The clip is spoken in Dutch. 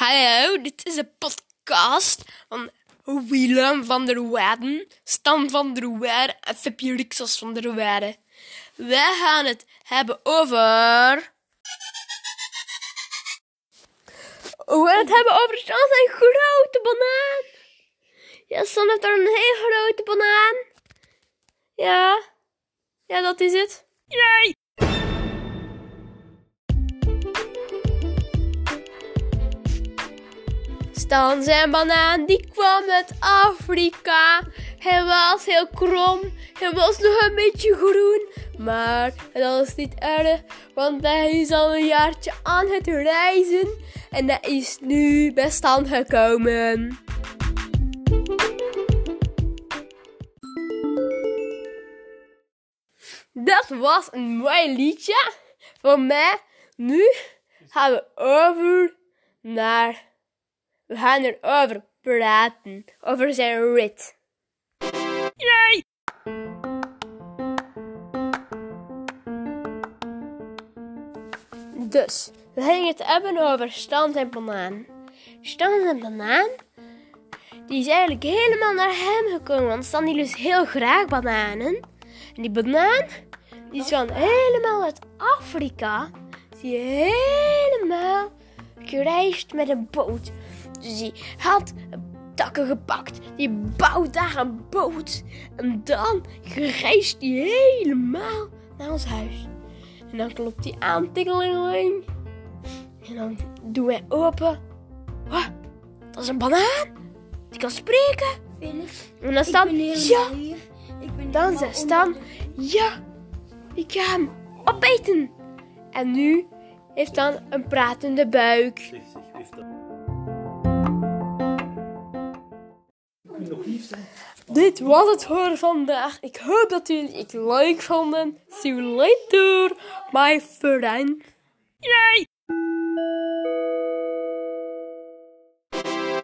Hallo, dit is een podcast van Willem van der Waarden, Stan van der Waarden en Fipje Rixos van der Waarden. Wij gaan het hebben over... We gaan het hebben over zijn grote banaan. Ja, Stan heeft daar een hele grote banaan. Ja, ja dat is het. Yay! Stan zijn banaan, die kwam uit Afrika. Hij was heel krom, hij was nog een beetje groen. Maar dat is niet erg, want hij is al een jaartje aan het reizen. En hij is nu bij stand gekomen. Dat was een mooi liedje voor mij. Nu gaan we over naar we gaan erover praten. Over zijn rit. Yay! Dus, we gingen het hebben over stand en banaan. Stand en banaan, die is eigenlijk helemaal naar hem gekomen. Want Stan die lust heel graag bananen. En die banaan, die is van helemaal uit Afrika. Die helemaal gereisd met een boot. Dus die had takken gepakt. Die bouwt daar een boot. En dan reist hij helemaal naar ons huis. En dan klopt hij aan, tingelingeling. En dan doen wij open. Wat? Dat is een banaan. Die kan spreken. En dan staat, ja. Dan zegt Stan, ja, ik ga hem opeten. En nu heeft dan een pratende buik. Dit was het voor vandaag. Ik hoop dat jullie het leuk vonden. See you later, my friend. Yay!